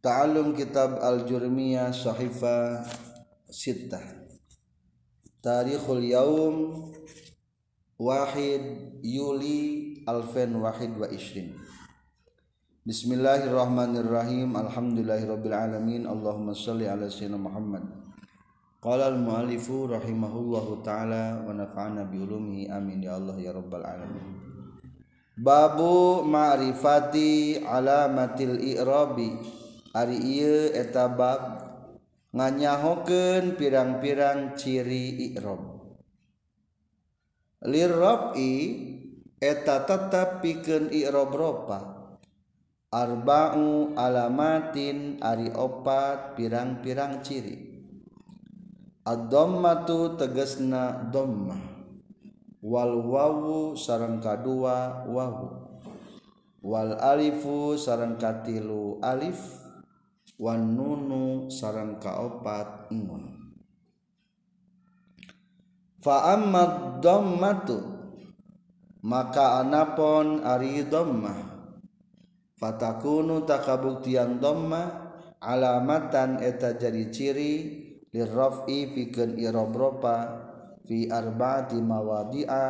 Ta'allum kitab al-jurmiyah sahifa sittah. Tarikhul yaum Wahid Yuli Alfen Wahid wa Ishrin Bismillahirrahmanirrahim. Alhamdulillahirrabbilalamin Allahumma salli ala sayyidina Muhammad. Qala al-mu'alifu rahimahullahu ta'ala Wa nafa'ana biulumihi amin. Ya Allah ya rabbal alamin. Babu ma'rifati alamatil i'rabi Ari ieu eta bab nganyahokeun pirang-pirang ciri i'rab. Lirrabi eta tetap pikeun i'rab ropa. Arba'u alamatin ari opat pirang-pirang ciri. Ad-dhammatu tegasna dhamma wal wawu sareng kadua wawu wal alifu sareng katilu alif Wanunu sarang kaopat nun Fa'ammad dhammatu maka anapon ari dhammah. Fatakunu takabuktian dhammah alamatan eta jadi ciri lirrafi pikeun irobropa fi arbaati mawadi'a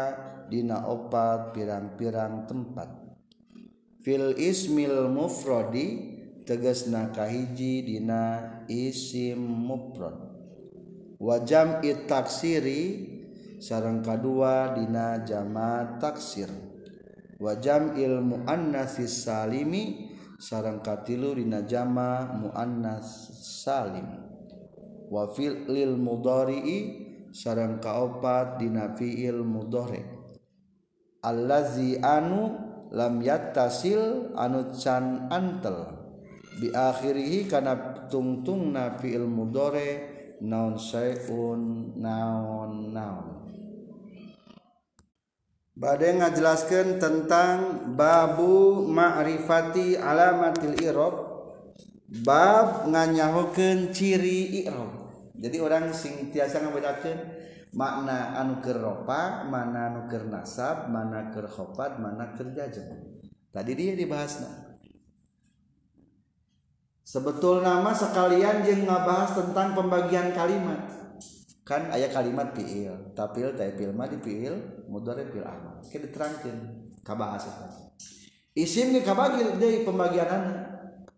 dina opat pirang-pirang tempat. Fil ismil mufradi tegesna kahiji dina isim mufrad. Wajam it taksiri sareng kadua dina jama taksir. Wajam il muannasis salimi sareng katilu dina jama muannas salim. Wa fil lil mudhari'i sareng kaopat dina fiil mudhari. Allazi anu lam yattasil anu can antel. biakhirihi kana tungtung nabi fi'il mudhari naon sayun naon naon. Bade ngajelaskan tentang babu ma'rifati alamatil irob bab nganyahokeun ciri irob jadi orang sing tiasa ngabedakeun makna anuker ropa mana anuker nasab mana keur khofat mana keur jazm tadi dia dibahasna. Sebetul nama sekalian jeng ngabahas tentang pembagian kalimat. Kan ayat kalimat fiil tapil tapil mah di fiil mudhari fil amal kita diterangkan kabahas isim ge kabagi deui pembagian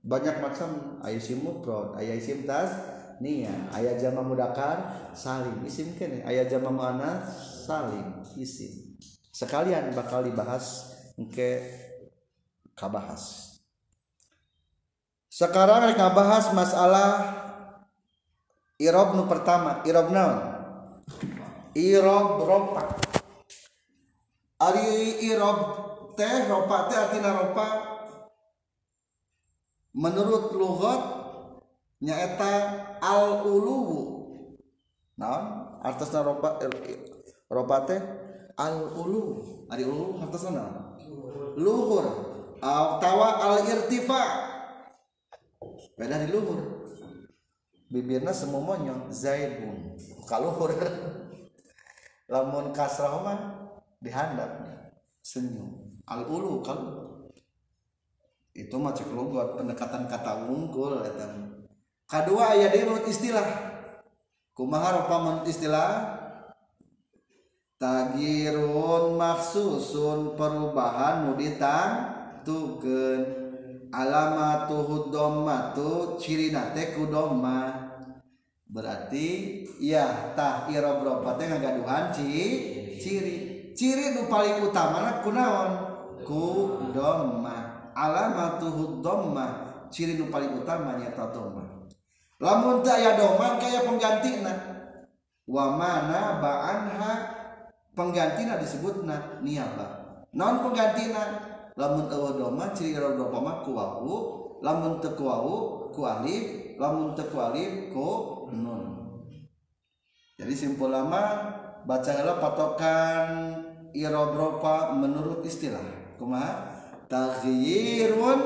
banyak macam aya isim mufrad aya isim tas nia aya jama mudakar salim. Isim kene aya jama muannas salim isim. Sekalian bakal dibahas engke kabahas sekarang mereka bahas masalah irob nu pertama irob naon? Irob ropa. Ari irob teh ropa teh artinya ropa. Menurut lugat nyaeta al uluwu naon? Artosna ropa ropa teh? Al ulu ari ulu artosna naon? Luhur. Tawa al irtifa beda di luhur. Bibirna semua monyong zaidun kaluhur lamun kasrah mah dihandap. Senyum. Al ulu kalau itu mah cek buat pendekatan kata unggul dan kedua ayat di istilah. Kumaha rupa istilah? Tagirun maksusun perubahan nuditang tugen alamatuhu tuhud tu cirina teh ku doma berarti ya tah irob roba teh ngagaduhan ci ciri. Ciri nu paling utama kunaon? Ku doma alamatuhu ciri nu paling utama nyata doma lamun teh aya doma kaya penggantina. Wa mana ba'anha penggantina disebutna niaba. Non penggantina. Lamun eueuh doma ciri doma mah ku wawu lamun teu ku wawu ku alif lamun teu ku alif ku nun. Jadi simpul lama baca heula patokan irobropa menurut istilah. Kumaha? Taghyirun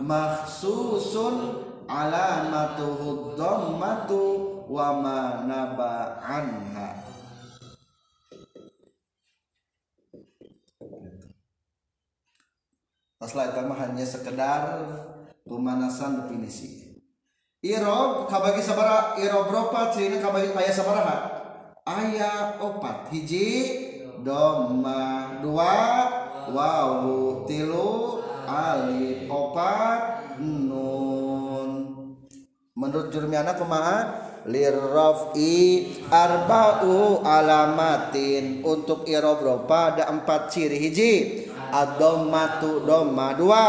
makhsusun alamatuhu dhammatu wa ma naba anha Masalah itu hanya sekedar pemanasan definisi. irob kabagi sabara irob ropa ciri kabagi ayah sabaraha ayah opat. Hiji doma dua wawu tilu alif opat nun. Menurut jurmiana kumaha? Lirrafi arba'u alamatin. Untuk irob ropa ada empat ciri. Hiji ad-dhammatu dhamma dua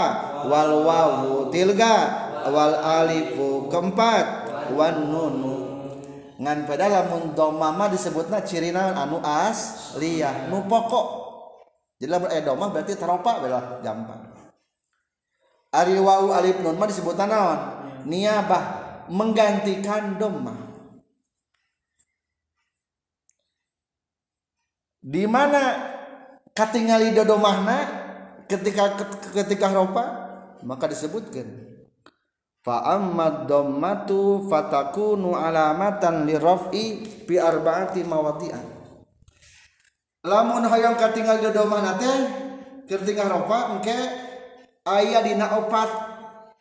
wal wawu tilga wal alifu keempat wan nunu. Ngan pada lamun domama disebutna cirina anu as liyah nu pokok. Jadi lamun eh doma berarti teropa bela gampang ari wau alif nun mah disebutna naon? Niabah menggantikan doma di mana katingali dodo mahna ketika ketika ropa maka disebutkan fa ammad dhammatu fatakunu alamatan li raf'i bi arbaati mawadi'an. Lamun hayang katingali dodo mahna teh ketika ropa engke aya dina opat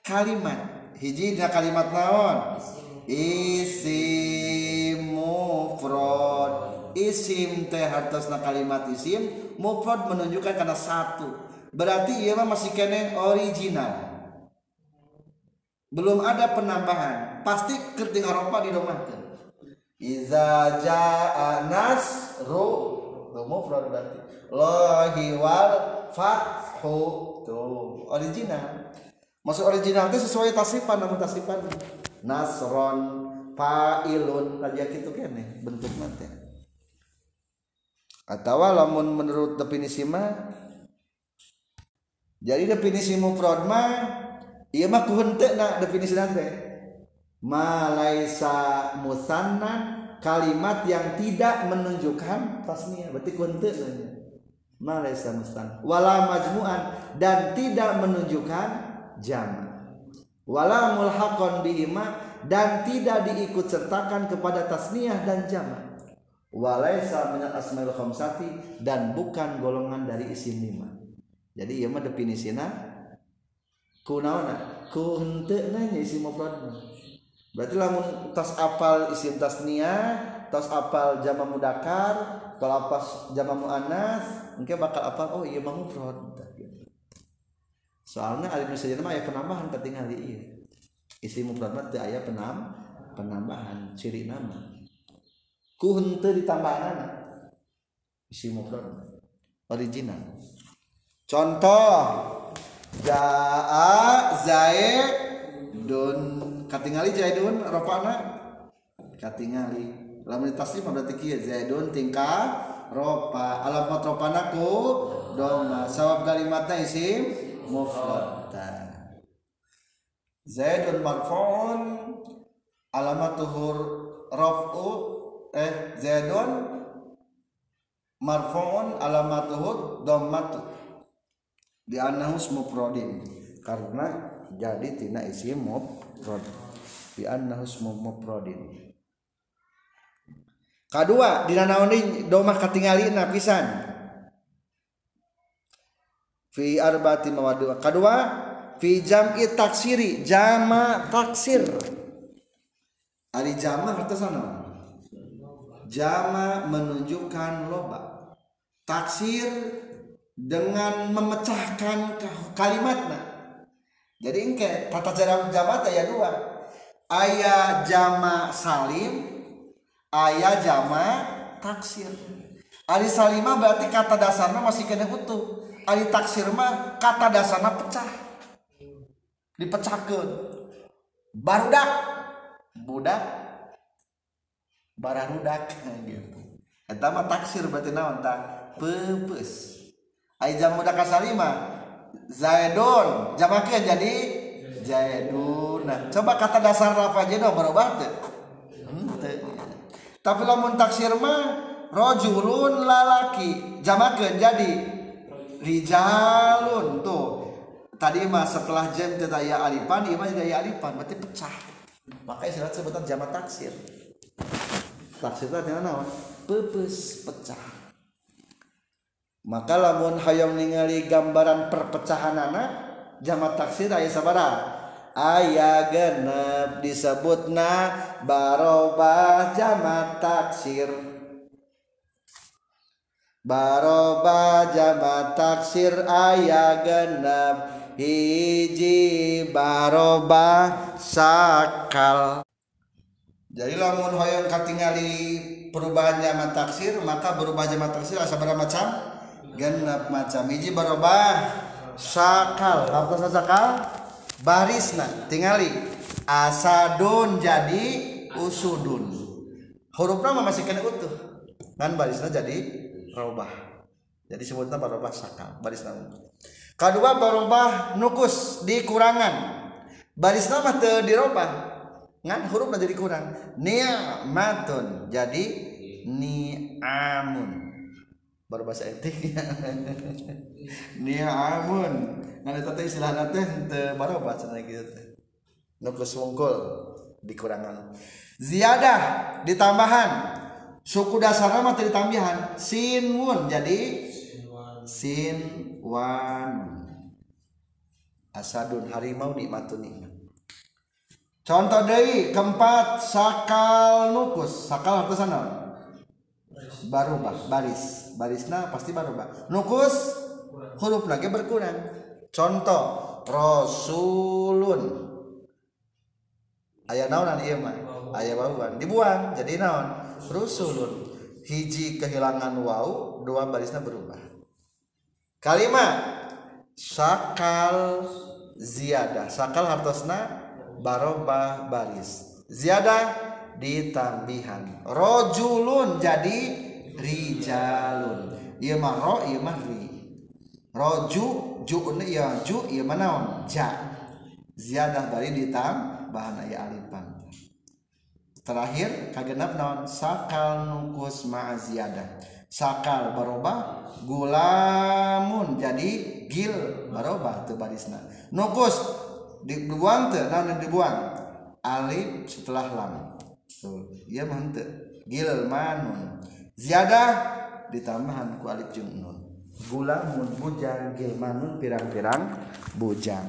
kalimat. Hiji dina kalimat naon? Isim mufrad. Isim teh hartosna kalimat isim mufrad menunjukkan karena satu. Berarti ieu mah masih kene original. Belum ada penambahan. Pasti ketika ropa didomahkan. Iza jaa nasru tuh mufrad berarti. Lahi wal fathu tuh original. Maksud original itu sesuai tasipan namun tasipan nasron fa'ilun. Aja gitu kene bentuk nanti atau lamun menurut definisi mah jadi definisi mufrad mah iya mah kuhente na definisi nanti malaisa musanna kalimat yang tidak menunjukkan tasnia berarti kuhente nanya malaisa musanna wala majmu'an dan tidak menunjukkan jama. Wala mulhaqon bihima dan tidak diikut sertakan kepada tasniah dan jama walaisa minal asmaul khamsati dan bukan golongan dari isim lima. Jadi iya mah definisina kunaona ku henteu nanya isim mufrad berarti lamun tas apal isim tasnia tas apal jama mudakar kalau pas jama muannas mungkin bakal apal oh iya mah mufrad. Soalnya alim saja mah aya penambahan ketinggal di ieu isim mufrad mah teu aya penam penambahan ciri nama ku henteu ditambahanana isim mufrad original. Contoh. Jaa zaidun katingali zaidun ropana. Katingali. Lamun taslim berarti kieu zaidun tingkah ropa. Alamat ropana ku doma sawab kalimatna isim mufrad zaidun marfuun alamat tuhur raf'u eh zaidun marfuun alamat tuhur dhammatu di anahus mufradin karena jadi tina isim mufrad di anahus mufradin kadua dina naon domah katinggalina pisan. Fi arbati mawadu kadua fi jam'i taksiri jama taksir. Ari jama harta sana jama menunjukkan loba. Taksir dengan memecahkan kalimatnya. Jadi engke tata cara jamat ya dua. Ayah jama salim ayah jama taksir. Ari salimah berarti kata dasarnya masih kena utuh. Ari taksir mah kata dasarnya pecah. Dipecahkan barudak budak barang rudak eh, gitu. Eta mah taksir berarti naon tak pepes. Ai jam muda kasalima zaidun jamakeun jadi? Zaidun nah, coba kata dasar apa aja dong berubah tuh hmm, tapi lamun taksir mah rojulun lalaki. Jamakeun jadi? Rijalun tuh. Tadi mah setelah jam tetaya alifan ieu mah alifan berarti pecah. Makanya istilah sebutan jamak taksir. Taksir itu artinya naon? Pepes pecah. Maka lamun hayang ningali gambaran perpecahan anak jamat taksir aya sabara. Aya genep disebut na barobah jamat taksir. Baroba jamat taksir aya genep. Hiji baroba sakal jadi lamun hoyong katingali perubahan jama taksir maka berubah jama taksir asa berapa macam genap macam. Hiji berubah sakal apa sakal barisna tingali. Asadun jadi usudun. Hurufna masih kena utuh. Kan barisna jadi robah jadi sebutnya barobah sakal barisna kedua barobah nukus dikurangan. Barisna mah teu dirobah ngan huruf jadi kurang. Ni'matun jadi ni'amun. Baru bahasa etik ni'amun. Ngan eta teh istilahna teh teu barobah cenah kitu teh. Wungkul dikurangan. Ziyadah ditambahan. Suku dasar mah ditambahan. Sinun jadi sinwan asadun harimau nikmatun nikmat contoh deui keempat sakal nukus. Sakal artinya naon barubah baris. Barisna pasti barubah. Nukus huruf lagi berkurang. Contoh rasulun. Ayah naonan iya mah? Ayah wawan dibuang jadi naon? Rusulun. Hiji kehilangan wau dua barisnya berubah. Kalimat sakal ziyadah. Sakal hartosna barobah baris. Ziyadah ditambihan rojulun jadi rijalun. Ieu mah ro ieu mah ri. Roju ju ya ju ieu mah naon? Ja. Ziyadah bari ditambahan aya terakhir kagenap naon? Sakal nukus ma ziyadah. Sakal barobah gulamun jadi gil barobah teu barisna. Nukus dibuang teu naon dibuang. Alif setelah lam. Tuh ieu mah henteu gil manun ziyadah ditambahan ku alif jeung nun. Gulamun bujang gil manun pirang-pirang bujang.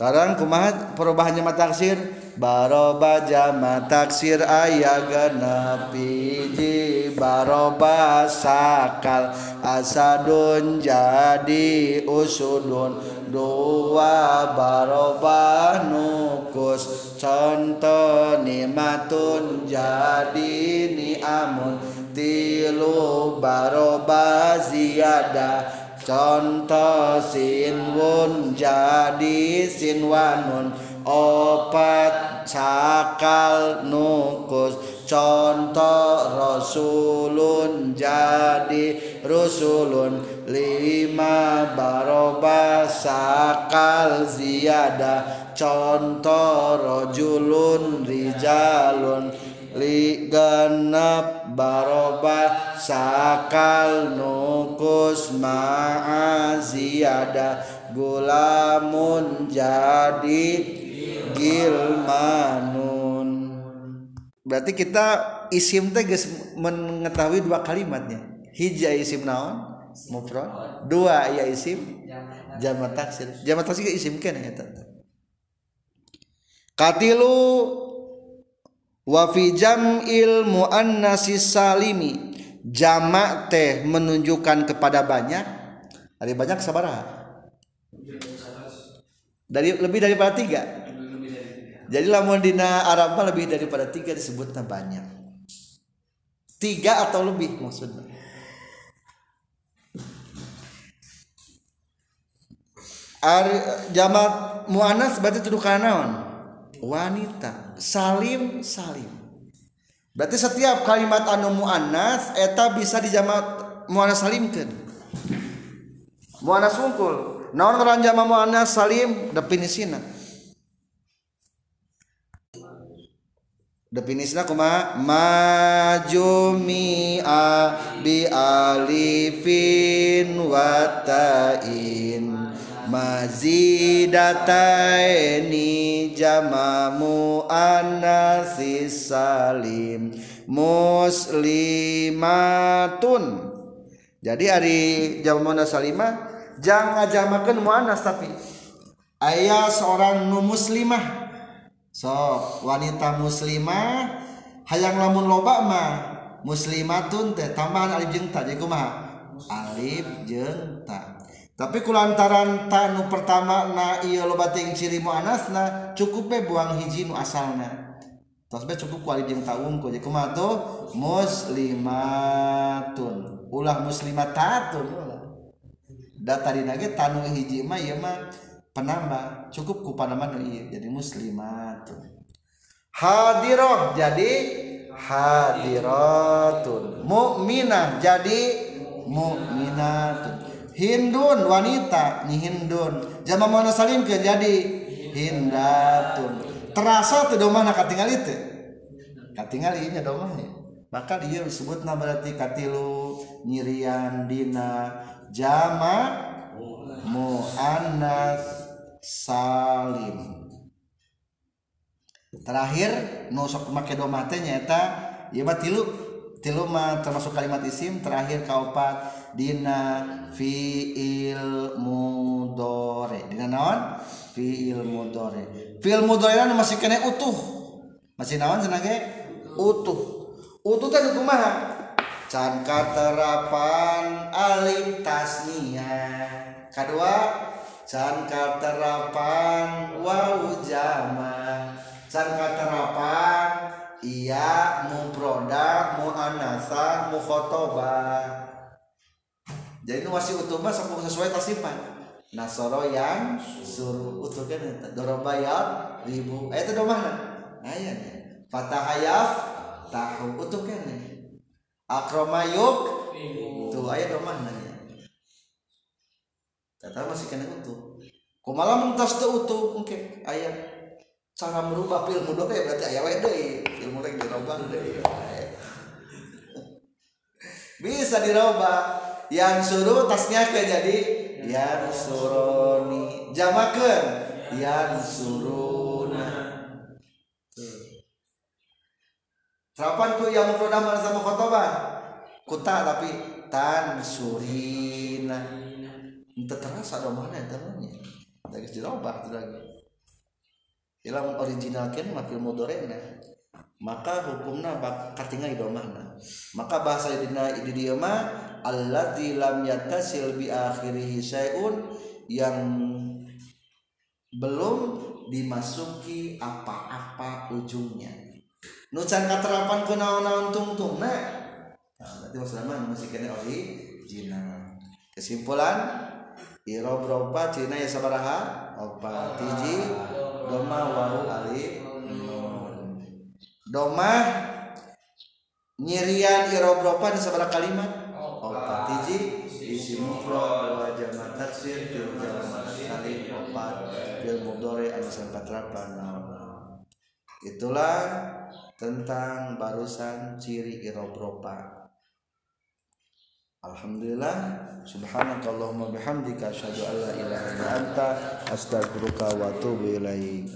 Sekarang kumaha perubahannya mataksir baroba jama taksir aya genep hiji baroba sakal asadun jadi usudun dua baroba nukus contoh nimatun jadi niamun tilu baroba ziyadah contoh sinwun jadi sinwanun. Opat cakal nukus contoh rasulun jadi rusulun lima baroba sakal ziyada. Contoh rojulun rijalun. Li genep baroba sakal nukus ma'a ziyada. Gulamun jadi gilmanun. Berarti kita isim teh mengetahui dua kalimatnya. Hija isim naon mufrad? Dua ya isim. Jamak taksir. Jamak taksir isim keneh eta katilu wa fi jam'il muannasi salimi. Jamak teh menunjukkan kepada banyak. Dari banyak sabaraha dari lebih daripada tiga? Jadi lamun dina Arab lebih daripada tiga disebutnya banyak. Tiga atau lebih maksudnya jamak muannas berarti tuduh naon? Wanita. Salim salim. Berarti setiap kalimat anu muannas eta bisa dijamak muannas salimkeun. Muannas wungkul naon ngaran jamak muannas salim? Definisina. Definisina kumaha? Majumi'a bi alifin wa ta'in mazidataini jamamu anasi salim muslimatun. Jadi hari jamu salimah jangan ngajamakan muanas tapi ayah seorang nu muslimah. So wanita muslimah hayang lamun loba mah muslimatun teh tambahan alif jeung ta jadi kumaha? Alif jeung ta. tapi kulantaran tanu pertama na iya lo bating ciri muanasna cukup be buang hiji nu asalna. Tos be cukup kuali jeung taun um ku jadi kumato muslimatun. Ulah muslimatatun. Ulah da tadi nage tanu hiji mah ieu mah penambah. Cukup ku panama nu ieu jadi muslimatun. Hadiroh jadi hadiratun. Mukminah jadi mukminatun Hindun wanita ni Hindun. Jama mana salim ke? Jadi Hindatun. Terasa tuh domah nak tinggal itu katingal iya domahnya maka dia disebut nama berarti katilu nyirian dina jama muannas salim. Terakhir nusok no make domate nyata ya batilu mah tilu tilu mah termasuk kalimat isim terakhir kaopat dina fiil mudore dina naon? Fiil mudore fiil mudore masih kena utuh. Masih naon cenah ge utuh. Utuh teh kumaha? Can katerapan alif tasniyah. Kedua can katerapan wawu jama. Can muanasa mukhotobah. Jadi itu masih utuh mah sesuai tasipan. Nasoro yang suruh utuh kan dorobayat ribu. Eh itu domahna ayat fatahayaf tahu utuh kan akromayuk tuh ayat domahna Tata masih kena utuh. Kumaha mentas teu utuh engke ayat cara merubah ilmu doa ya berarti ayat wae deui. Ilmu lagi dirubah deui bisa dirubah yang suruh tasnya ke jadi yang suroni jamakan yang suruna Terapan ku yang mufrodah sama khotobah kuta tapi tan surina Ente terasa ada mana itu namanya lagi dirubah itu lagi. Ilam original kan mafil mudorena maka hukumna katingal idomahna. Maka bahasa dina di dia mah allati lam yattasil bi akhirih syai'un yang belum dimasuki apa-apa ujungnya. Nu can katerapan ku naon-naon tungtungna nah. Berarti maksudna masih kena original kesimpulan irob roba cina ya sabaraha opat tiji doma wawu alif doma nyirian di sabaraha kalimat. Opat tiji isi mufrad wa jama taksir fil jama kalim opat fil mudore anisan katrapan itulah tentang barusan ciri irob roba Alhamdulillah subhanakallahumma bihamdika asyhadu an la ilaha illa anta astaghfiruka wa atubu ilaik